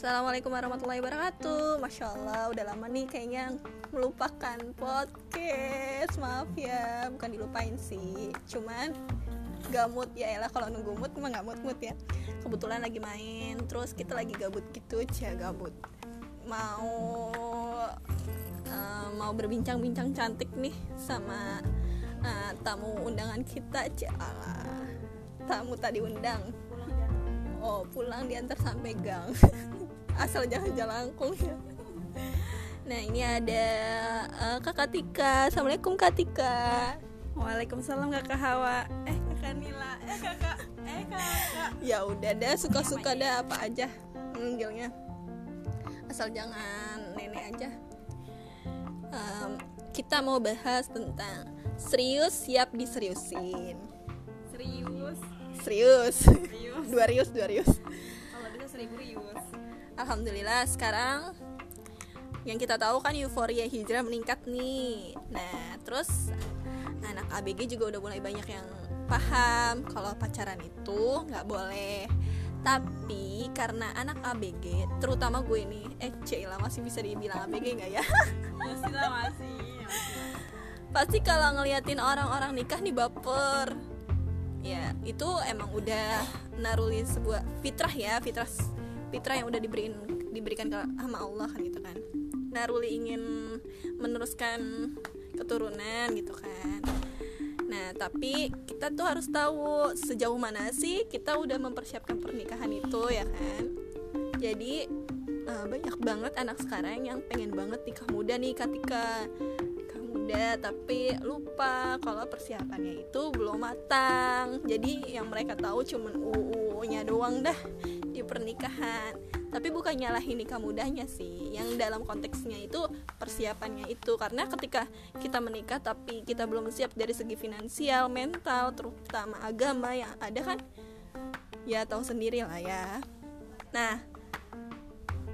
Assalamualaikum warahmatullahi wabarakatuh. Masya Allah udah lama nih kayaknya melupakan podcast. Maaf ya bukan dilupain sih. Cuman gamut ya elah kalau nunggu mood emang gak mood-mood ya. Kebetulan lagi main terus kita lagi gabut gitu. Cia gabut. Mau uh, mau berbincang-bincang cantik nih sama uh, tamu undangan kita cia. Tamu tadi undang. Oh pulang diantar sampai gang asal jangan jalangkung ya. Nah ini ada uh, kakak Tika. Assalamualaikum kak Tika. Waalaikumsalam kakak Hawa. Eh kakak Nila. Eh kakak eh kakak. Ya udah dah suka-suka dah apa aja manggilnya. Asal jangan nenek aja. Um, kita mau bahas tentang serius siap diseriusin. Serius? Serius. Serius? Dua rius dua rius. Kalau bisa seribu rius alhamdulillah sekarang yang kita tahu kan euforia hijrah meningkat nih. Nah terus anak ABG juga udah mulai banyak yang paham kalau pacaran itu nggak boleh. Tapi karena anak ABG terutama gue nih eh Cila masih bisa dibilang ABG nggak ya? Masih lah masih, masih. pasti kalau ngeliatin orang-orang nikah nih baper. Ya itu emang udah naruli sebuah fitrah ya fitrah fitrah yang udah diberikan diberikan ke sama Allah gitu kan. Naruli ingin meneruskan keturunan gitu kan. Nah tapi kita tuh harus tahu sejauh mana sih kita udah mempersiapkan pernikahan itu ya kan? Jadi uh, banyak banget anak sekarang yang pengen banget nikah muda nih ketika muda tapi lupa kalau persiapannya itu belum matang. Jadi yang mereka tahu cuman uu-nya doang dah pernikahan. Tapi bukan nyalahin nikah mudanya sih. Yang dalam konteksnya itu persiapannya itu. Karena ketika kita menikah tapi kita belum siap dari segi finansial mental terutama agama yang ada kan? Ya tahu sendiri lah ya. Nah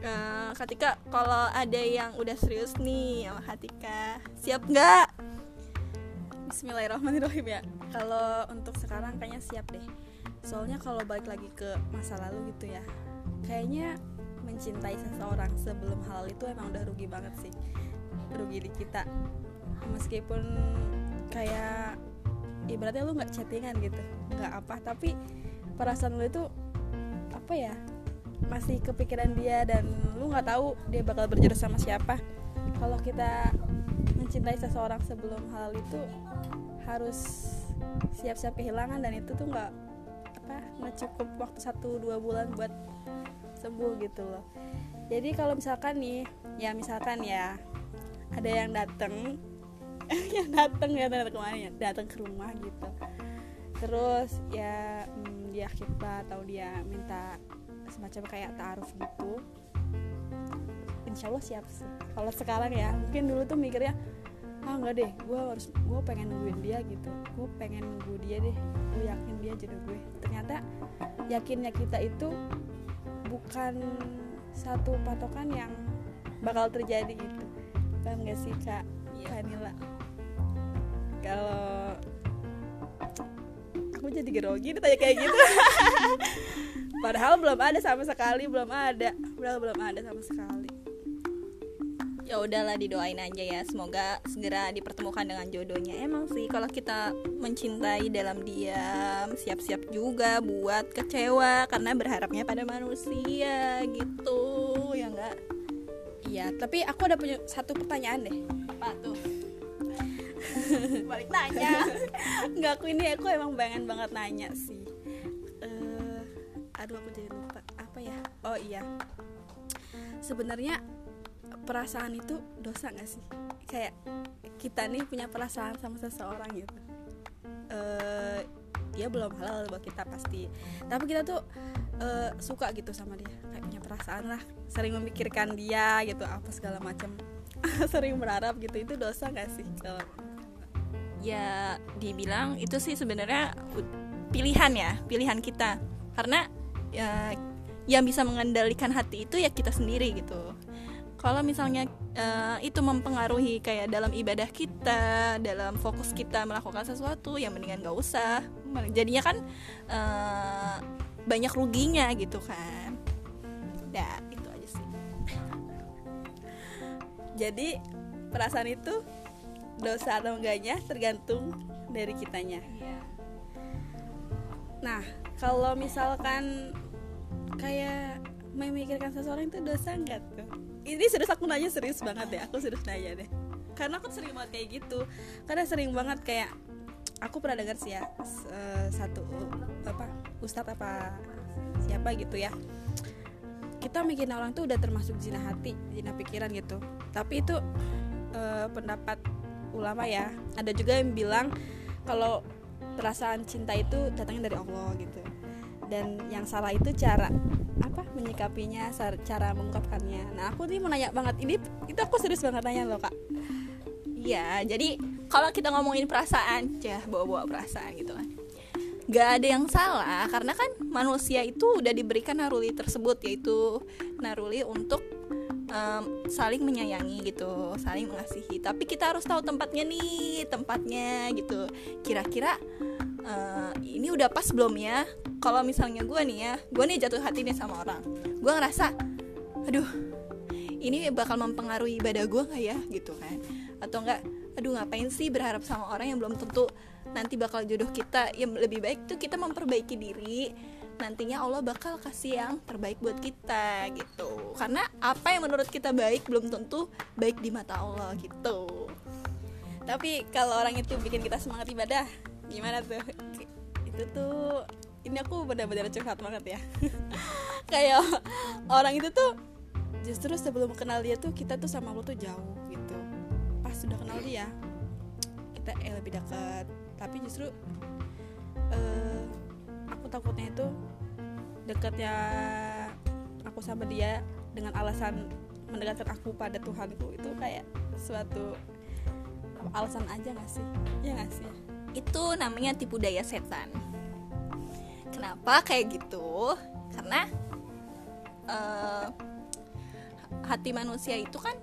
uh, ketika kalau ada yang udah serius nih sama Hatika siap nggak? Bismillahirrahmanirrahim ya. Kalau untuk sekarang kayaknya siap deh soalnya kalau balik lagi ke masa lalu gitu ya kayaknya mencintai seseorang sebelum hal itu emang udah rugi banget sih. Rugi di kita. Meskipun kayak ibaratnya lu nggak chattingan gitu nggak apa tapi perasaan lu itu apa ya masih kepikiran dia dan lu nggak tahu dia bakal berjodoh sama siapa. Kalau kita mencintai seseorang sebelum hal itu harus siap-siap kehilangan dan itu tuh nggak apa nggak cukup waktu satu dua bulan buat sembuh gitu loh. Jadi kalau misalkan nih ya misalkan ya ada yang dateng yang dateng ya datang ke mana ya datang ke rumah gitu. Terus ya hmm, dia kita atau dia minta semacam kayak taruh gitu. Insya Allah siap sih. Kalau sekarang ya mungkin dulu tuh mikirnya ah nggak deh gue harus gue pengen nungguin dia gitu. Gue pengen nunggu dia deh gue yakin dia jodoh gue. Ternyata yakinnya kita itu bukan satu patokan yang bakal terjadi gitu. Paham gak sih kak Kanila kalau aku jadi grogi ditanya kayak gitu. Padahal belum ada sama sekali belum ada. Padahal belum ada sama sekali ya udahlah didoain aja ya. Semoga segera dipertemukan dengan jodohnya. Emang sih kalau kita mencintai dalam diam siap-siap juga buat kecewa karena berharapnya pada manusia gitu. Ya enggak? Iya tapi aku ada punya satu pertanyaan deh. Apa tuh? Balik nanya. Nggak aku ini aku emang pengen banget nanya sih. Uh, aduh aku jadi lupa. Apa ya? Oh iya. Sebenarnya perasaan itu dosa gak sih? Kayak kita nih punya perasaan sama seseorang gitu. Uh, dia belum halal buat kita pasti. Tapi kita tuh uh, suka gitu sama dia. Kayak punya perasaan lah sering memikirkan dia gitu apa segala macam. Sering berharap gitu itu dosa gak sih? Kalau ya dibilang itu sih sebenarnya pilihan ya pilihan kita. Karena ya yang bisa mengendalikan hati itu ya kita sendiri gitu kalau misalnya uh, itu mempengaruhi kayak dalam ibadah kita dalam fokus kita melakukan sesuatu yang mendingan gak usah. Jadinya kan uh, banyak ruginya gitu kan. Ya itu aja jadi perasaan itu dosa atau enggaknya tergantung dari kitanya. Iya. nah kalau misalkan kayak memikirkan seseorang itu dosa enggak tuh ini serius aku nanya serius banget ya. Aku serius nanya deh. Karena aku sering banget kayak gitu. Karena sering banget kayak aku pernah dengar sih ya eh, satu apa ustadz apa siapa gitu ya. Kita mikirin orang tuh udah termasuk zina hati zina pikiran gitu. Tapi itu eh, pendapat ulama ya. Ada juga yang bilang kalau perasaan cinta itu datangnya dari Allah gitu. Dan yang salah itu cara apa menyikapinya cara mengungkapkannya nah aku nih mau nanya banget ini itu aku serius banget nanya loh kak Iya, jadi kalau kita ngomongin perasaan, ya bawa-bawa perasaan gitu kan. Gak ada yang salah karena kan manusia itu udah diberikan naruli tersebut yaitu naruli untuk em, saling menyayangi gitu, saling mengasihi. Tapi kita harus tahu tempatnya nih, tempatnya gitu. Kira-kira eh, ini udah pas belum ya? Kalau misalnya gue nih ya, gue nih jatuh hati nih sama orang, gue ngerasa, aduh, ini bakal mempengaruhi ibadah gue nggak ya? Gitu kan. Atau enggak aduh ngapain sih berharap sama orang yang belum tentu nanti bakal jodoh kita? Yang lebih baik tuh kita memperbaiki diri. Nantinya Allah bakal kasih yang terbaik buat kita gitu. Karena apa yang menurut kita baik belum tentu baik di mata Allah gitu. Tapi kalau orang itu bikin kita semangat ibadah gimana tuh itu tuh ini aku benar-benar curhat banget ya kayak orang itu tuh justru sebelum kenal dia tuh kita tuh sama Allah tuh jauh gitu pas sudah kenal dia kita eh, lebih dekat tapi justru eh, aku takutnya itu dekatnya aku sama dia dengan alasan mendekatkan aku pada Tuhanku itu kayak suatu alasan aja gak sih? Ya gak sih? Itu namanya tipu daya setan. Kenapa kayak gitu? Karena eh, hati manusia itu kan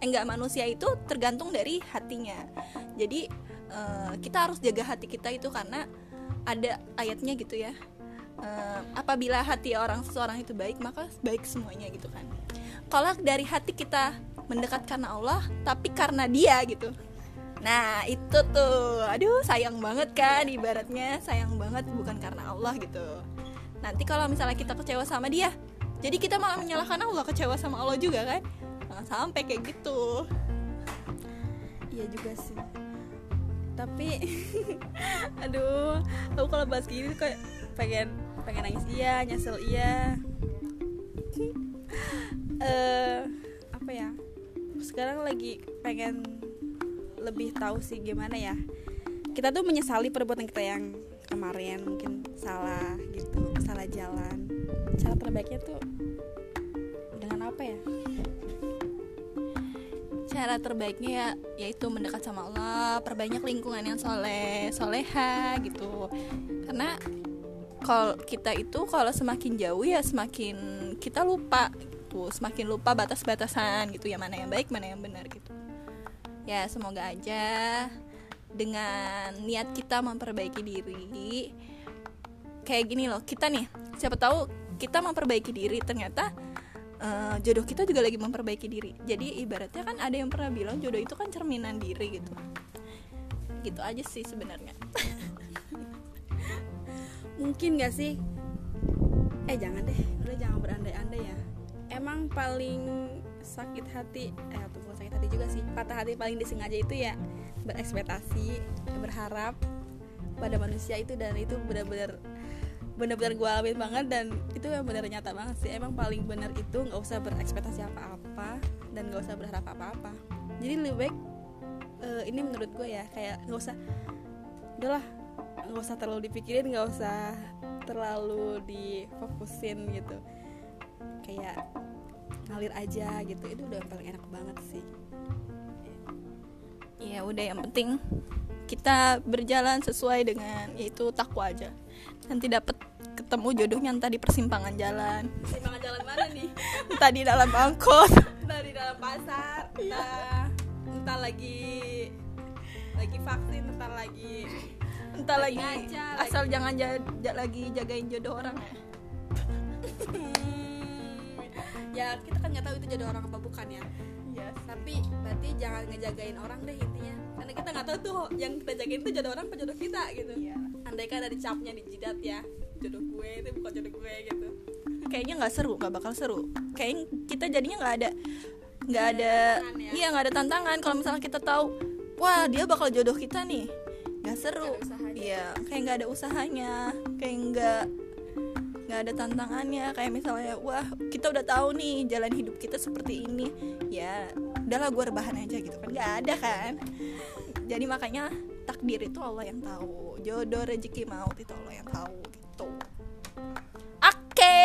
eh, enggak manusia itu tergantung dari hatinya. Jadi eh, kita harus jaga hati kita itu karena ada ayatnya gitu ya. Eh, apabila hati orang seseorang itu baik maka baik semuanya gitu kan. Kalau dari hati kita mendekat karena Allah tapi karena dia gitu Nah itu tuh. Aduh sayang banget kan Ibaratnya. Sayang banget bukan karena Allah gitu. Nanti kalau misalnya kita kecewa sama dia Jadi kita malah menyalahkan Allah Kecewa sama Allah juga kan? Nah, Sampai kayak gitu. Iya juga sih. Tapi Aduh Aku kalau bahas gini kayak Pengen Pengen nangis iya Nyesel iya. Eh Apa ya? Sekarang lagi pengen Lebih tahu sih gimana ya. Kita tuh menyesali perbuatan kita yang Kemarin mungkin salah gitu Salah jalan. Cara terbaiknya tuh Dengan apa ya? Cara terbaiknya ya Yaitu mendekat sama Allah Perbanyak lingkungan yang soleh Soleha gitu. Karena kalau kita itu kalau semakin jauh ya semakin kita lupa gitu semakin lupa batas-batasan gitu ya mana yang baik mana yang benar gitu ya semoga aja dengan niat kita memperbaiki diri kayak gini loh kita nih siapa tahu kita memperbaiki diri ternyata eh, jodoh kita juga lagi memperbaiki diri. Jadi ibaratnya kan ada yang pernah bilang jodoh itu kan cerminan diri gitu. Gitu aja sih sebenarnya. Mungkin gak sih? Eh jangan deh udah jangan berandai-andai ya. Emang paling sakit hati eh atau juga sih. Patah hati paling disengaja itu ya berekspektasi berharap pada manusia itu dan itu benar-benar benar-benar gue alamin banget dan itu yang benar nyata banget sih. Emang paling benar itu nggak usah berekspektasi apa-apa dan nggak usah berharap apa-apa. Jadi lebih baik eh, ini menurut gue ya kayak nggak usah udahlah nggak usah terlalu dipikirin nggak usah terlalu difokusin gitu. Kayak ngalir aja gitu. Itu udah paling enak banget sih. Ya udah yang penting kita berjalan sesuai dengan yaitu takwa aja. Nanti dapat ketemu jodohnya entah di persimpangan jalan. Simpangan jalan mana nih? Entah di dalam angkot. Entah di dalam pasar entah entah lagi lagi vaksin entah lagi entah Lagi lagi, ngaca, asal jangan ja- ja- lagi jagain jodoh orang ya ya kita kan nggak tahu itu jadi orang apa bukan ya. Ya tapi berarti jangan ngejagain orang deh intinya. Karena kita nggak tahu tuh yang kita jagain tuh jodoh orang apa jodoh kita gitu. Iya. andai kan ada capnya di jidat ya jodoh gue itu bukan jodoh gue gitu. Kayaknya nggak seru nggak bakal seru. Kayaknya kita jadinya nggak ada nggak ada tantangan ya. iya nggak ada tantangan. Kalau misalnya kita tahu wah dia bakal jodoh kita nih. Nggak seru. Ada iya kayak nggak ada usahanya. Kayak nggak nggak ada tantangannya. Kayak misalnya wah kita udah tahu nih jalan hidup kita seperti ini. Ya udahlah gue rebahan aja gitu kan. Nggak ada kan. Jadi makanya takdir itu Allah yang tahu. Jodoh rezeki maut itu Allah yang tahu gitu. Oke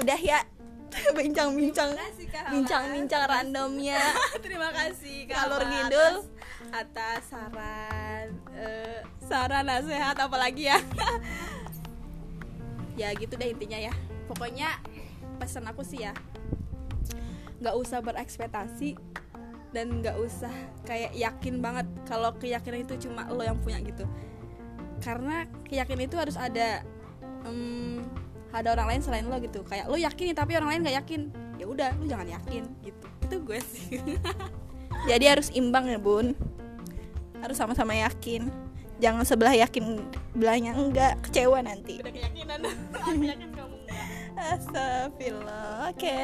udah ya. Bincang-bincang. Bincang-bincang randomnya. Terima kasih Hala ngidul. atas, atas saran eh, saran nasihat apalagi ya ya gitu deh intinya ya. Pokoknya pesan aku sih ya nggak usah berekspektasi dan nggak usah kayak yakin banget kalau keyakinan itu cuma lo yang punya gitu. Karena keyakinan itu harus ada em, ada orang lain selain lo gitu. Kayak lo yakin tapi orang lain nggak yakin. Ya udah lo jangan yakin gitu. Itu gue sih. Jadi harus imbang ya bun. Harus sama-sama yakin jangan sebelah yakin belahnya enggak kecewa nanti. Udah keyakinan. Yakin kamu Astagfirullah. Oke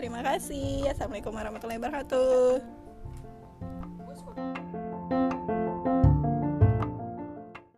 Terima kasih. Assalamualaikum warahmatullahi wabarakatuh